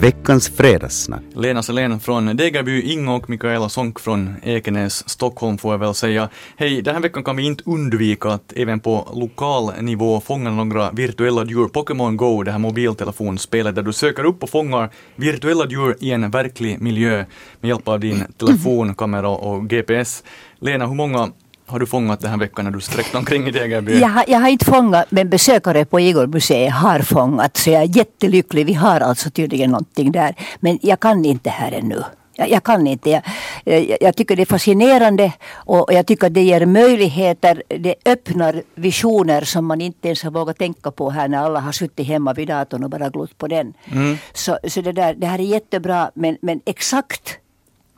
veckans fredagssnack. Lena Selén från Degerby, Ingo och Mikaela Sonk från Ekenäs, Stockholm får jag väl säga. Hej, den här veckan kan vi inte undvika att även på lokal nivå fånga några virtuella djur. Pokémon Go, det här mobiltelefonspelet där du söker upp och fångar virtuella djur i en verklig miljö med hjälp av din telefonkamera och GPS. Lena, hur många har du fångat den här veckan när du sträckt omkring i Degerby? Jag har, jag har inte fångat, men besökare på Igormuseet har fångat. Så jag är jättelycklig. Vi har alltså tydligen någonting där. Men jag kan inte här ännu. Jag, jag kan inte. Jag, jag, jag, tycker det är fascinerande och jag tycker det ger möjligheter. Det öppnar visioner som man inte ens har vågat tänka på här när alla har suttit hemma vid datorn och bara glott på den. Mm. Så, så det, där, det här är jättebra men, men exakt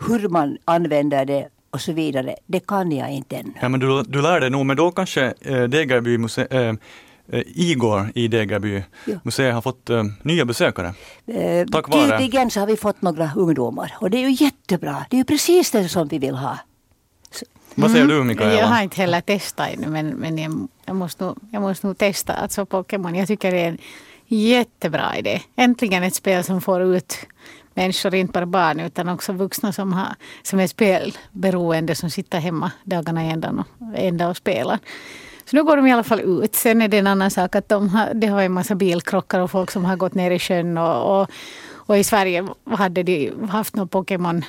hur man använder det och så vidare. Det kan jag inte ännu. Ja, men du, du lär dig nog, men då kanske äh, Degerby muse, äh, Igor i Degerby ja. museet har fått äh, nya besökare. Eh, Tack vare. Tydligen så har vi fått några ungdomar och det är ju jättebra. Det är ju precis det som vi vill ha. Så. Vad säger du Mikaela? Jag har inte heller testat ännu men, men jag, jag, måste nog, jag måste nog testa alltså Pokémon. Jag tycker det är en jättebra idé. Äntligen ett spel som får ut människor, inte bara barn utan också vuxna som, har, som är spelberoende som sitter hemma dagarna i ända och, ända och spelar. Så nu går de i alla fall ut. Sen är det en annan sak att de har, det har en massa bilkrockar och folk som har gått ner i sjön. Och, och, och i Sverige hade de haft några Pokémon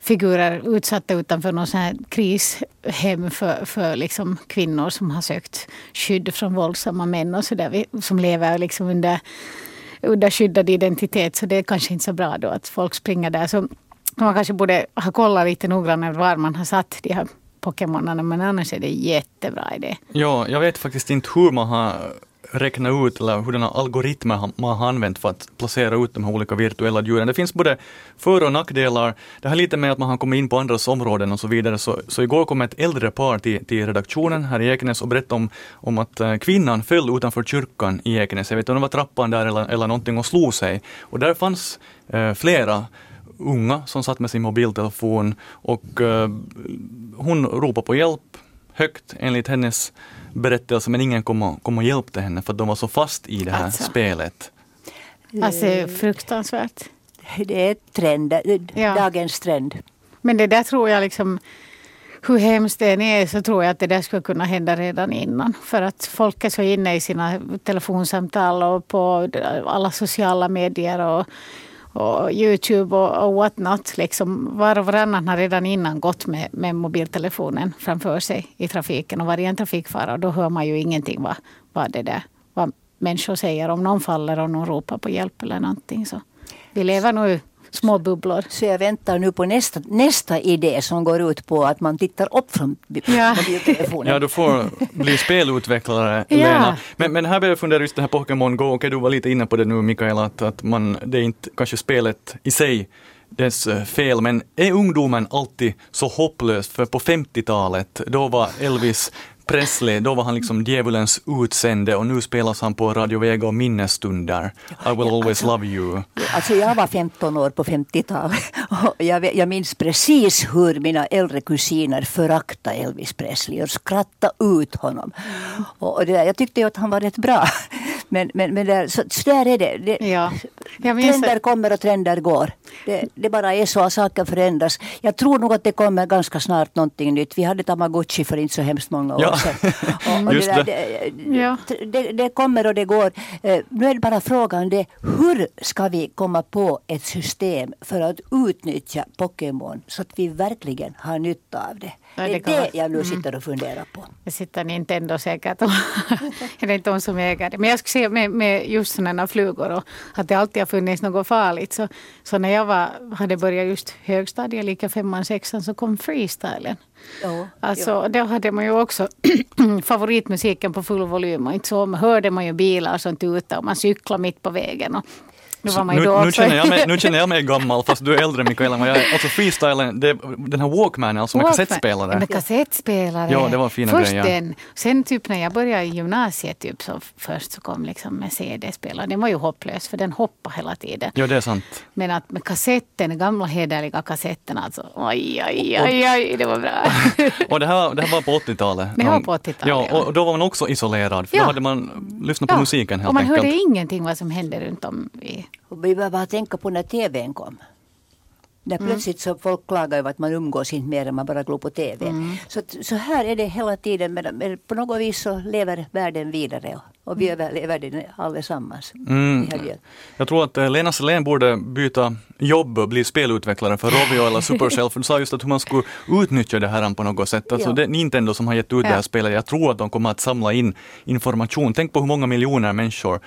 figurer utsatta utanför någon sån här krishem för, för liksom kvinnor som har sökt skydd från våldsamma män och så där, som lever liksom under udda skyddad identitet så det är kanske inte så bra då att folk springer där. Så man kanske borde ha kollat lite noggrannare var man har satt de här Pokémonarna men annars är det jättebra idé. Ja, jag vet faktiskt inte hur man har räkna ut eller hurdana algoritmer man har använt för att placera ut de här olika virtuella djuren. Det finns både för och nackdelar. Det här lite med att man har kommit in på andras områden och så vidare. Så, så igår kom ett äldre par till, till redaktionen här i Ekenäs och berättade om, om att eh, kvinnan föll utanför kyrkan i Ekenäs. Jag vet inte om det var trappan där eller, eller någonting och slog sig. Och där fanns eh, flera unga som satt med sin mobiltelefon och eh, hon ropade på hjälp högt enligt hennes berättelse men ingen kom och, kom och hjälpte henne för att de var så fast i det här alltså. spelet. Alltså fruktansvärt. Det är trend, ja. dagens trend. Men det där tror jag liksom hur hemskt det än är så tror jag att det där skulle kunna hända redan innan. För att folk är så inne i sina telefonsamtal och på alla sociala medier och och Youtube och, och what not. Liksom, var och varannan har redan innan gått med, med mobiltelefonen framför sig i trafiken och varit en trafikfara. Och då hör man ju ingenting vad, vad, det där, vad människor säger om någon faller och någon ropar på hjälp eller någonting. Så vi lever nu små bubblor. Så jag väntar nu på nästa, nästa idé som går ut på att man tittar upp från ja. mobiltelefonen. Ja, du får bli spelutvecklare, ja. Lena. Men, men här börjar jag fundera just det här Pokémon Go, okej du var lite inne på det nu Mikaela, att, att man, det är inte kanske spelet i sig dess eh, fel, men är ungdomen alltid så hopplös? För på 50-talet, då var Elvis Presley, då var han liksom djävulens utsände och nu spelas han på Radio Vega och minnesstunder. I will always alltså, love you. Alltså jag var 15 år på 50-talet och jag, jag minns precis hur mina äldre kusiner föraktade Elvis Presley och skrattade ut honom. Och det där, jag tyckte att han var rätt bra. Men, men, men där, så, så där är det. det ja. Trender kommer och trender går. Det, det bara är så att saker förändras. Jag tror nog att det kommer ganska snart någonting nytt. Vi hade Tamagotchi för inte så hemskt många år ja. Sedan. Och, och det, där, det, ja. det, det, kommer och det går. Eh, nu är det bara frågan det, hur ska vi komma på ett system för att utnyttja Pokémon så att vi verkligen har nytta av det. Det är det jag nu mm. sitter och funderar på. Det sitter Nintendo säkert och är det inte de som äger det. Men jag skulle säga med, med just sådana flugor och att det alltid har funnits något farligt. Så, så när jag var, hade börjat just högstadiet, lika femman, sexan, så kom freestylen. Ja, alltså, ja. Då hade man ju också favoritmusiken på full volym och inte så hörde man ju bilar som tutade och man cyklade mitt på vägen. Och nu, nu, känner jag mig, nu känner jag mig gammal fast du är äldre Mikaela. Jag, alltså freestylen, det, den här Walkmanen alltså med Walkman. kassettspelare. Med kassettspelare. Ja, det var fina Först grejer. den. Sen typ när jag började i gymnasiet typ, så först så kom liksom med CD-spelare. Den var ju hopplös för den hoppade hela tiden. Ja, det är sant. Men att med kassetten, gamla hederliga kassetten alltså. Oj, oj, oj, oj, det var bra. och det här, det här var på 80-talet? Det var på 80-talet. Ja, och då var man också isolerad. För ja. då hade man lyssnat på musiken helt Och man enkelt. hörde ingenting vad som hände runt om i Och vi behöver bara tänka på när TVn kom. När Mm. plötsligt så folk klagar över att man umgås inte mer än man bara glor på TV. Mm. Så, så här är det hela tiden. Men, på något vis så lever världen vidare. Och, vi överlever den allesammans. Mm. Jag tror att eh, Lena Selén borde byta jobb och bli spelutvecklare för Rovio eller Supercell, för du sa just att hur man skulle utnyttja det här på något sätt. Alltså Ja. det är Nintendo som har gett ut det Ja. här spelet, jag tror att de kommer att samla in information. Tänk på hur många miljoner människor,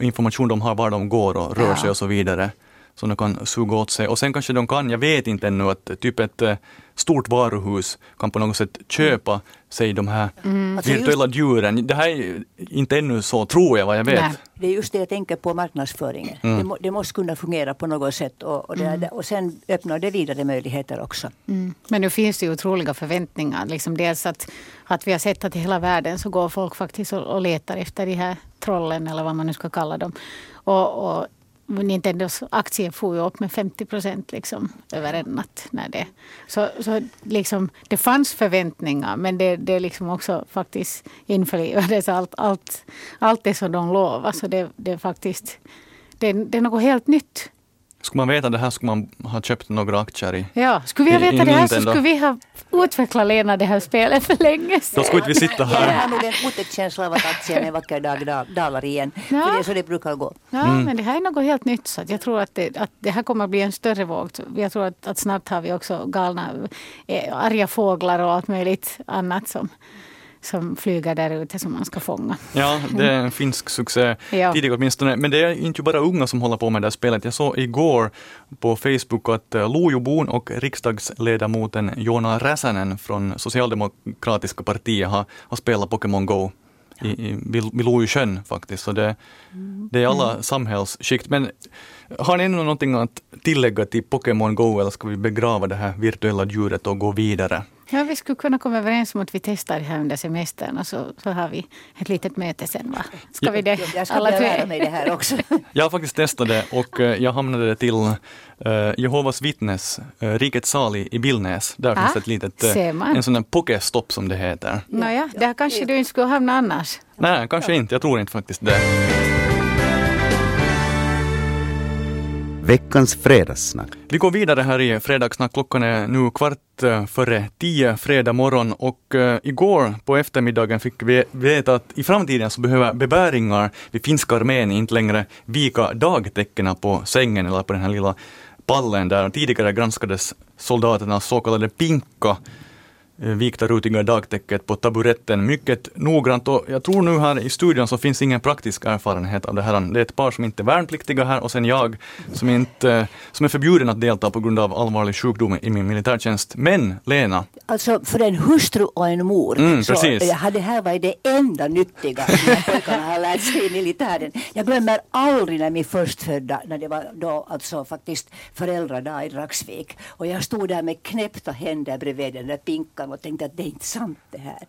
information de har var de går och rör Ja. sig och så vidare. Som de kan suga åt sig. Och sen kanske de kan, jag vet inte ännu, att typ ett eh, stort varuhus kan på något sätt köpa sig de här Alltså just- virtuella djuren. Det här är inte ännu så, tror jag, vad jag vet. Nej. Det är just det jag tänker på marknadsföringen. Mm. Det, må, det måste kunna fungera på något sätt. Och, och, det, och sen öppnar det vidare möjligheter också. Mm. Men nu finns det ju otroliga förväntningar. Liksom dels att, att vi har sett att i hela världen så går folk faktiskt och, och letar efter de här trollen eller vad man nu ska kalla dem. Och, och Nintendos aktier får ju upp med 50 procent liksom, över en natt. När det, så så liksom, det fanns förväntningar men det, det liksom också faktiskt införlivades allt, allt, allt det som de lovade. Så det, det är faktiskt det, det är något helt nytt. Skulle man veta det här skulle man ha köpt några aktier i. Ja, skulle vi ha vetat det här så skulle vi ha utvecklat Lena det här spelet för länge Då sedan. skulle inte vi sitta Jag här. har nog en otäck känsla av att aktien en vacker dag dal- dalar igen. Ja. För det är så det brukar gå. Ja, men det här är något helt nytt. Så jag tror att det, att det här kommer att bli en större våg. Jag tror att, att snart har vi också galna, eh, arga fåglar och allt möjligt annat som, som flyger där ute som man ska fånga. Ja, det är en finsk succé Ja. tidigare åtminstone. Men det är inte bara unga som håller på med det här spelet. Jag såg igår på Facebook att eh, Lojobon och riksdagsledamoten Jona Räsänen från Socialdemokratiska partiet har, har spelat Pokémon Go i, i, vid, vid Lojosjön faktiskt. Så det, det är alla samhällsskikt. Men har ni ännu någonting att tillägga till Pokémon Go eller ska vi begrava det här virtuella djuret och gå vidare? Ja, vi skulle kunna komma överens om att vi testar det här under semestern och så, så har vi ett litet möte sen. Va? Ska vi det? Jag ska Alla lära tre? mig det här också. Jag har faktiskt testat det och eh, jag hamnade till eh, Jehovas vittnes, uh, Rikets sal i, Billnäs. Där Ah, finns ett litet, eh, en sån där pokestopp som det heter. Nåja, där kanske du inte skulle hamna annars. Nej, kanske inte. Jag tror inte faktiskt det. Veckans fredagssnack. Vi går vidare här i Fredagssnack. Klockan är nu kvart eh, före tio fredag morgon och eh, igår på eftermiddagen fick vi veta att i framtiden så behöver bebäringar vid finska armén inte längre vika dagtecknen på sängen eller på den här lilla pallen där tidigare granskades soldaternas så kallade pinka vikta rutiga dagtäcket på taburetten mycket noggrant och jag tror nu här i studion så finns ingen praktisk erfarenhet av det här. Det är ett par som inte är värnpliktiga här och sen jag som, inte, eh, som är förbjuden att delta på grund av allvarlig sjukdom i min militärtjänst. Men Lena, Alltså för en hustru och en mor Mm, så precis. eh, har det här varit det enda nyttiga som pojkarna har lärt sig i militären. Jag glömmer aldrig när min förstfödda, när det var då alltså faktiskt föräldradag i Dragsvik och jag stod där med knäppta händer bredvid den där pinkan och tänkte att det är inte sant det här.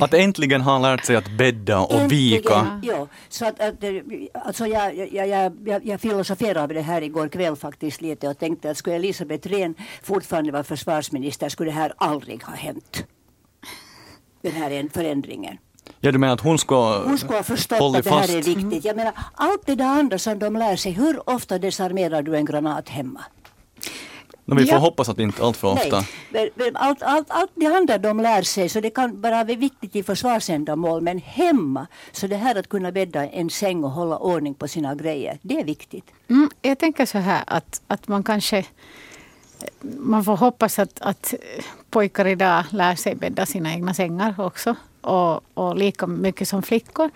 att äntligen ha lärt sig att bädda och vika. Äntligen, Ja, så att, att, eh, alltså jag, jag, jag, jag, filosoferade över det här igår kväll faktiskt lite och tänkte att skulle Elisabeth Rehn fortfarande vara försvarsminister skulle det här aldrig ha hänt. Den här en- förändringen. Ja, du menar att hon ska Hon skulle ha förstått att det här är viktigt. Jag menar, allt det där andra som de lär sig, hur ofta desarmerar du en granat hemma? No, vi får Ja. hoppas att inte allt för ofta. Nej, men- men allt, allt, allt det andra de lär sig, så det kan bara vara viktigt i försvarsändamål, men hemma, så det här att kunna bädda en säng och hålla ordning på sina grejer, det är viktigt. Mm, jag tänker så här att, att man kanske man får hoppas att, att pojkar idag lär sig bädda sina egna sängar också. Och, och lika mycket som flickor.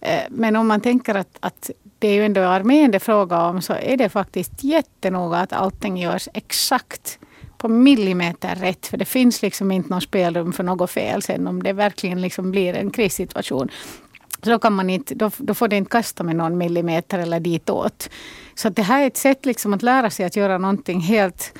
Eh, Men om man tänker att, att det är ju ändå armén det frågar om så är det faktiskt jättenoga att allting görs exakt på millimeter rätt. För det finns liksom inte något spelrum för något fel sen om det verkligen liksom blir en krissituation. Så då, kan man inte, då, då får det inte kasta med någon millimeter eller ditåt. Så att det här är ett sätt liksom att lära sig att göra någonting helt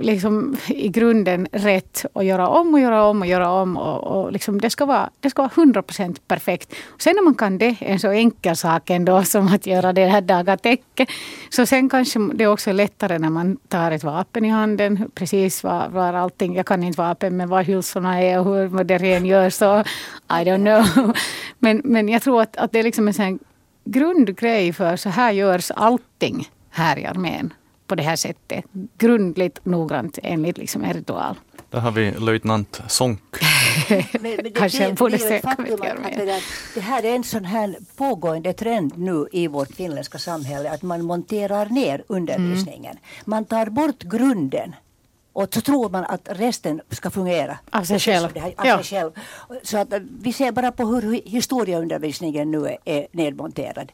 liksom i grunden rätt och göra om och göra om och göra om. Och, och liksom det, ska vara, det ska vara 100% perfekt. Och sen när man kan det, en så enkel sak ändå som att göra det här dagatäcket. Så sen kanske det också är lättare när man tar ett vapen i handen. Precis var, var allting, jag kan inte vapen men var hylsorna är och hur det rengörs. Så I don't know. Men, men jag tror att, att det är liksom en sån grundgrej för så här görs allting här i armén på det här sättet. Grundligt, noggrant, enligt liksom en ritual. Där har vi löjtnant Sonk. Kanske jag borde mer. det, här är en sån här pågående trend nu i vårt finländska samhälle att man monterar ner undervisningen. Mm. Man tar bort grunden och så tror man att resten ska fungera. Av sig som själv. det här- Av Ja. sig själv. Så att, vi ser bara på hur hi- historieundervisningen nu är, är nedmonterad.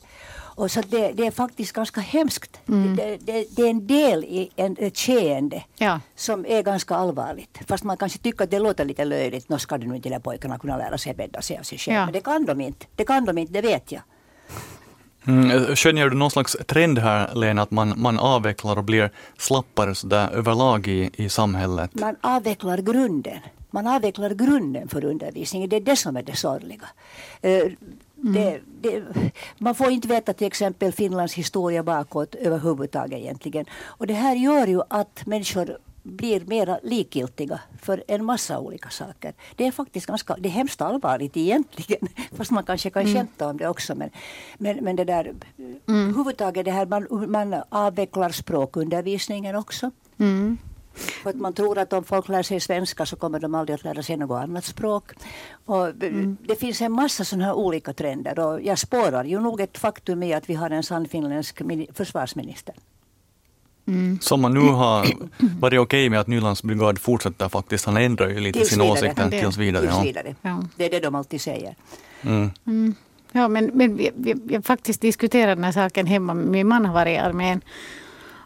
Och så det, det är faktiskt ganska hemskt. Mm. Det, det, det är en del i en, ett skeende Ja. som är ganska allvarligt. Fast man kanske tycker att det låter lite löjligt. Nå ska du nu inte de där pojkarna kunna lära sig bädda sig av sig själva. Ja. Men det kan de inte. Det kan de inte, det vet jag. Mm, skönjer du någon slags trend här, Lena, att man, man avvecklar och blir slappare sådär överlag i, i samhället? Man avvecklar grunden. Man avvecklar grunden för undervisningen. Det är det som är det sorgliga. Eh, Det, det, man får inte veta till exempel Finlands historia bakåt överhuvudtaget egentligen. Och det här gör ju att människor blir mer likgiltiga för en massa olika saker. Det är faktiskt ganska, det är hemskt allvarligt egentligen. Fast man kanske kan skämta om det också. Men, men, men det där, huvudtaget det här, man, man avvecklar språkundervisningen också. Mm. För att man tror att om folk lär sig svenska så kommer de aldrig att lära sig något annat språk. Och Det finns en massa sådana här olika trender och jag spårar ju nog ett faktum i att vi har en sann finländsk mini- försvarsminister. Som man nu har varit okej med att Nylands brigad fortsätter faktiskt. Han ändrar ju lite Tills sin vidare. åsikt Det- tills vidare. Tills vidare. Ja. Det är det de alltid säger. Mm. Ja, men, men vi, vi, har faktiskt diskuterat den här saken hemma. Min man har varit i armén.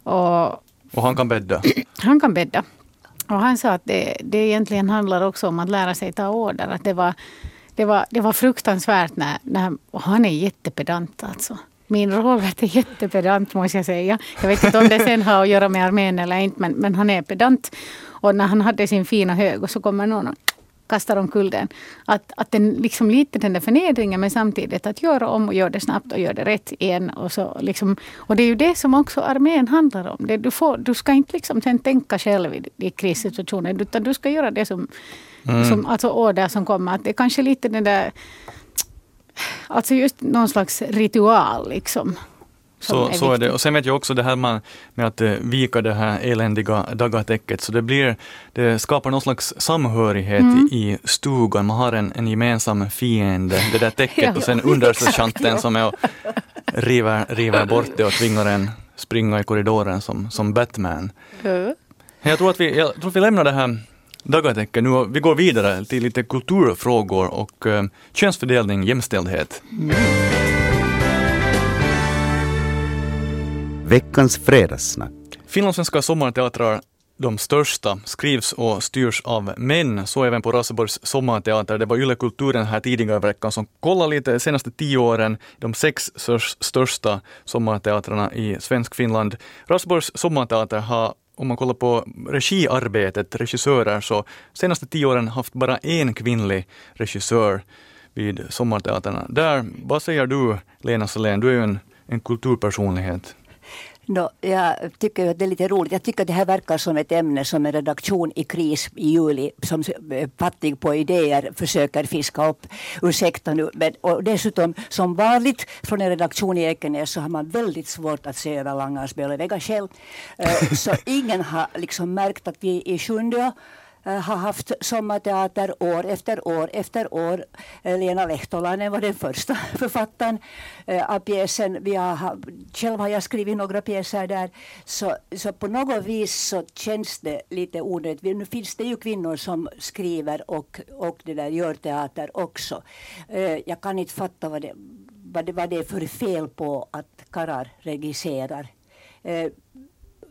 Och och han kan bädda. han kan bädda. Och han sa att det, det egentligen handlar också om att lära sig ta order. Att det, var, det, var, det var fruktansvärt när, när och han är jättepedant alltså. Min Robert är jättepedant måste jag säga. Jag vet inte om det sen har att göra med armén eller inte men, men han är pedant. Och när han hade sin fina hög och så kommer någon och kastar omkull den. Att, att den liksom lite den där förnedringen men samtidigt att göra om och göra det snabbt och göra det rätt igen. Och, så liksom, och det är ju det som också armén handlar om. Det, du, får, du ska inte liksom sen tänka själv i, i krissituationer utan du ska göra det som, som alltså order som kommer. Att det är kanske lite den där Alltså just någon slags ritual liksom. Så, så är det. Och sen vet jag också det här med, med att eh, vika det här eländiga dagatäcket. Så det, blir, det skapar någon slags samhörighet Mm. i, stugan. Man har en, en gemensam fiende, det där täcket Ja, och sen exakt, understödskanten ja. som är och river, river bort det och tvingar en springa i korridoren som, som Batman. Ja. Jag tror att vi, jag tror att vi lämnar det här dagatäcket nu och vi går vidare till lite kulturfrågor och eh, könsfördelning, jämställdhet. Veckans fredagssnack. Finlandssvenska sommarteatrar, de största, skrivs och styrs av män. Så även på Raseborgs sommarteater. Det var Yle Kulturen här tidigare i veckan som kollade lite de senaste tio åren, de sex största sommarteatrarna i svensk Finland. Raseborgs sommarteater har om man kollar på regiarbetet, regissörer, så senaste tio åren haft bara en kvinnlig regissör vid sommarteaterna. Där, vad säger du, Lena Salén, du är ju en, en kulturpersonlighet. No, jag tycker att det är lite roligt. Jag tycker att det här verkar som ett ämne som en redaktion i kris i juli som eh, fattig på idéer försöker fiska upp. Ursäkta nu. Men, och dessutom som vanligt från en redaktion i Ekenäs så har man väldigt svårt att se över väga själv. Eh, Så ingen har liksom märkt att vi i Sjundeå eh, Eh, har haft sommarteater år efter år efter år. Eh, Lena Lehtolainen var den första författaren eh, av pjäsen. Vi har, själv har jag skrivit några pjäser där. Så, så på något vis så känns det lite onödigt. Nu finns det ju kvinnor som skriver och, och det där gör teater också. Jag kan inte fatta vad det, vad det, vad det är för fel på att karlar regisserar.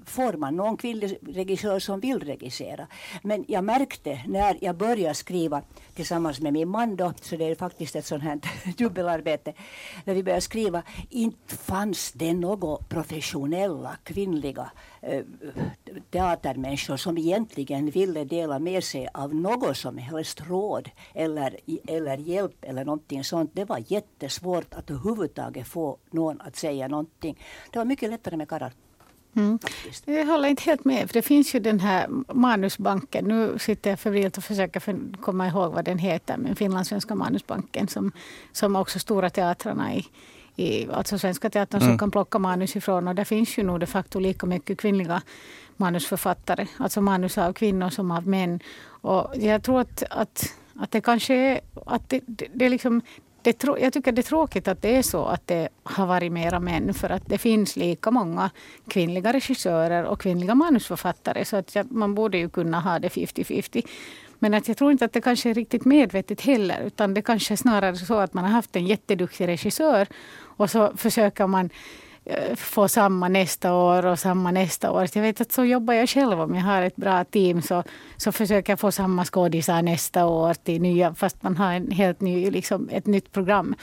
Får man någon kvinnlig regissör som vill regissera. Men jag märkte när jag började skriva tillsammans med min man då, så det är faktiskt ett sånt här dubbelarbete, när vi började skriva, inte fanns det några professionella kvinnliga eh, teatermänniskor som egentligen ville dela med sig av något som helst råd eller, eller hjälp eller någonting sånt. Det var jättesvårt att överhuvudtaget få någon att säga någonting. Det var mycket lättare med karlar. Mm. Jag håller inte helt med. För det finns ju den här manusbanken. Nu sitter jag febrilt och försöker för- komma ihåg vad den heter. Men Finlandssvenska manusbanken som, som också stora teatrarna i, i alltså Svenska Teatern som kan plocka manus ifrån. Och där finns ju nog de facto lika mycket kvinnliga manusförfattare. Alltså manus av kvinnor som av män. Och jag tror att, att, att det kanske är... Att det, det, det liksom, det, jag tycker det är tråkigt att det är så att det har varit mera män för att det finns lika många kvinnliga regissörer och kvinnliga manusförfattare så att man borde ju kunna ha det 50-50. Men att jag tror inte att det kanske är riktigt medvetet heller utan det kanske är snarare så att man har haft en jätteduktig regissör och så försöker man Eh, få samma nästa år och samma nästa år. Jag vet att så jobbar jag själv. Om jag har ett bra team så, så försöker jag få samma skådisar nästa år till nya, fast man har en helt ny, liksom, ett nytt program.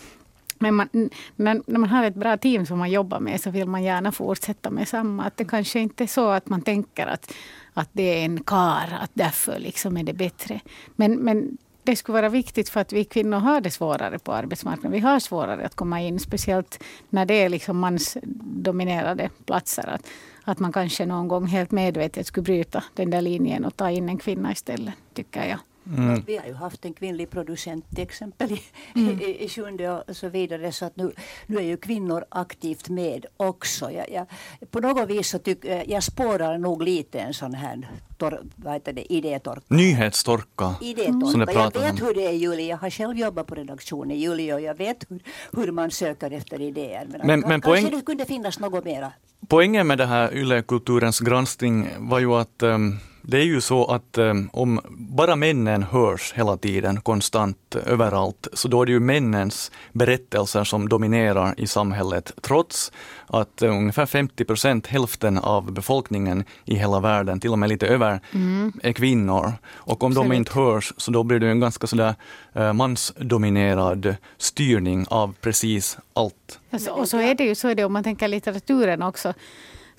Men man, när, när man har ett bra team som man jobbar med så vill man gärna fortsätta med samma. Att det kanske inte är så att man tänker att, att det är en kar, att därför liksom är det bättre. Men, men det skulle vara viktigt för att vi kvinnor har det svårare på arbetsmarknaden. Vi har svårare att komma in, speciellt när det är liksom mansdominerade platser. Att, att man kanske någon gång helt medvetet skulle bryta den där linjen och ta in en kvinna istället, tycker jag. Mm. Vi har ju haft en kvinnlig producent till exempel i, mm. i, i Sjunde och så vidare. Så att nu, nu är ju kvinnor aktivt med också. Jag, jag, på något vis så tycker jag spårar nog lite en sån här tor, vad heter det, idétorka. Nyhetstorka. Idétorka. Som det jag vet hur det är Julie. Jag har själv jobbat på redaktion i Julie och jag vet hur, hur man söker efter idéer. Men, men, men kanske poäng... det kunde finnas något mera. Poängen med det här Yle-kulturens granskning var ju att um, det är ju så att um, om bara männen hörs hela tiden, konstant, överallt, så då är det ju männens berättelser som dominerar i samhället, trots att uh, ungefär 50 procent, hälften av befolkningen i hela världen, till och med lite över, mm. är kvinnor. Och om Absolut. de inte hörs, så då blir det en ganska sådär uh, mansdominerad styrning av precis allt. Alltså, och så är det ju så är det om man tänker litteraturen också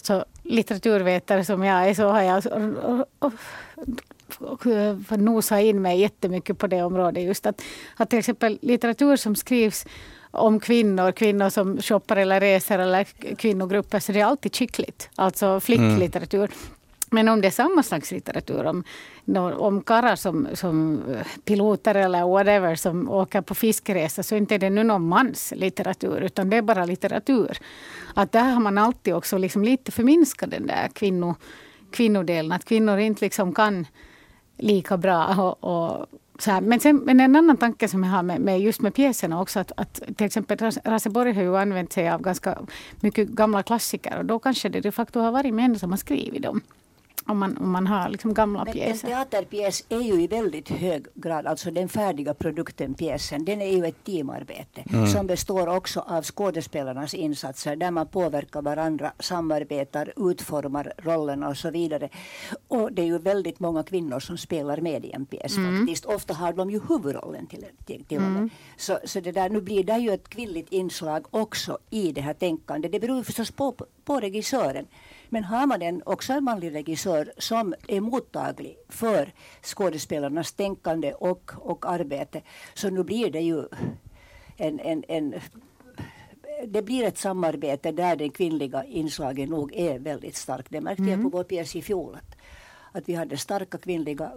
så litteraturvetare som jag är så har jag nosat in mig jättemycket på det området. Just att, att till exempel litteratur som skrivs om kvinnor, kvinnor som shoppar eller reser eller kvinnogrupper, så det är alltid skickligt. Alltså flicklitteratur. Mm. Men om det är samma slags litteratur, om, om karlar som, som eh, piloter eller whatever som åker på fiskeresa, så inte är det nu någon mans litteratur, utan det är bara litteratur. Att där har man alltid också liksom lite förminskat den där kvinno, kvinnodelen, att kvinnor inte liksom kan lika bra. Och, och så här. Men, sen, men en annan tanke som jag har med, med just med pjäserna också, att, att till exempel Raseborg har ju använt sig av ganska mycket gamla klassiker och då kanske det de facto har varit män som har skrivit dem. Om man, om man har liksom gamla Men pjäser. En teaterpjäs är ju i väldigt hög grad, alltså den färdiga produkten, pjäsen, den är ju ett teamarbete mm. som består också av skådespelarnas insatser där man påverkar varandra, samarbetar, utformar rollerna och så vidare. Och det är ju väldigt många kvinnor som spelar med i en pjäs mm. faktiskt. Ofta har de ju huvudrollen till, till, till mm. Så, så det där, nu blir det ju ett kvinnligt inslag också i det här tänkandet. Det beror förstås på, på regissören. Men har man en, också en manlig regissör som är mottaglig för skådespelarnas tänkande och, och arbete så nu blir det ju en, en, en det blir ett samarbete där den kvinnliga inslaget nog är väldigt starkt. Det märkte mm. jag på vår pjäs i fjol. Att, att vi hade starka kvinnliga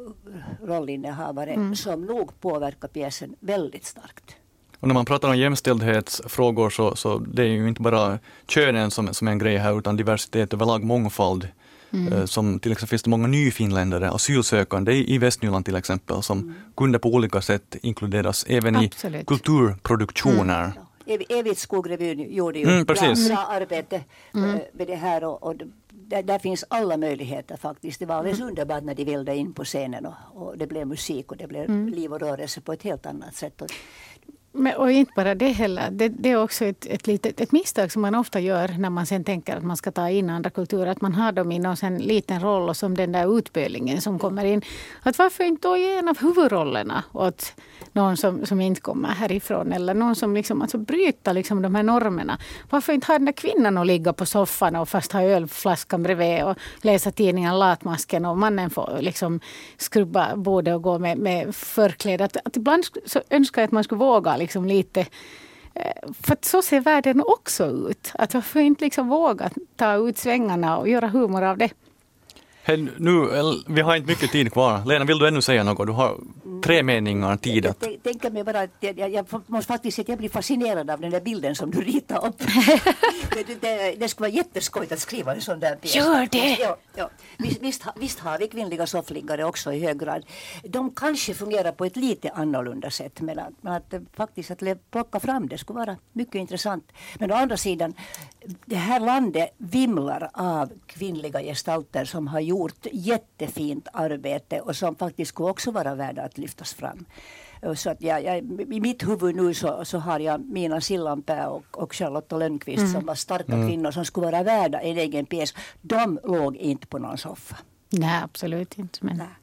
rollinnehavare mm. som nog påverkar pjäsen väldigt starkt. Och när man pratar om jämställdhetsfrågor så, så det är ju inte bara könen som, som är en grej här utan diversitet överlag, mångfald. Mm. Eh, som till exempel finns det många nyfinländare, asylsökande i Västnyland till exempel, som mm. kunde på olika sätt inkluderas även Absolut. i kulturproduktioner. Mm. Ja. Evigt Skogrevyn gjorde ju mm, bra, bra arbete mm. Eh, med det här och, och där, där, finns alla möjligheter faktiskt. Det var alldeles mm. underbart när de ville in på scenen och, och det blev musik och det blev mm. liv och rörelse på ett helt annat sätt. Och men, och inte bara det heller. Det, det är också ett, ett, litet, ett misstag som man ofta gör när man sen tänker att man ska ta in andra kulturer. Att man har dem i någon liten roll och som den där utbölingen som kommer in. Att varför inte då ge en av huvudrollerna åt någon som, som inte kommer härifrån. Eller någon som liksom, alltså bryter liksom de här normerna. Varför inte ha den där kvinnan att ligga på soffan och fast ha ölflaskan bredvid och läsa tidningen Latmasken och mannen får liksom skrubba bordet och gå med, med förkläde. Att, att ibland så önskar jag att man skulle våga liksom lite eh, för så ser världen också ut. Att varför inte liksom våga ta ut svängarna och göra humor av det? Hey, nu, vi har inte mycket tid kvar. Lena, vill du ännu säga något? Du har tre meningar tid att... Jag tänker mig bara att jag, jag, jag måste faktiskt säga att jag blir fascinerad av den där bilden som du ritar upp. det, det, det skulle vara jätteskojigt att skriva en sån där pjäs. Gör det! Ja, ja. Visst, visst, visst har vi kvinnliga soffliggare också i hög grad. De kanske fungerar på ett lite annorlunda sätt men att, men att eh, faktiskt att plocka fram det skulle vara mycket intressant. Men å andra sidan, det här landet vimlar av kvinnliga gestalter som har gjort jättefint arbete och som faktiskt skulle också vara värda att lyftas fram. Och Så att jag, jag, I mitt huvud nu så, så har jag Mina Sillanpää och, och Charlotta Lönnqvist som var starka kvinnor som skulle vara värda en egen pjäs. De låg inte på någon soffa. Nej, absolut inte. Men Nej.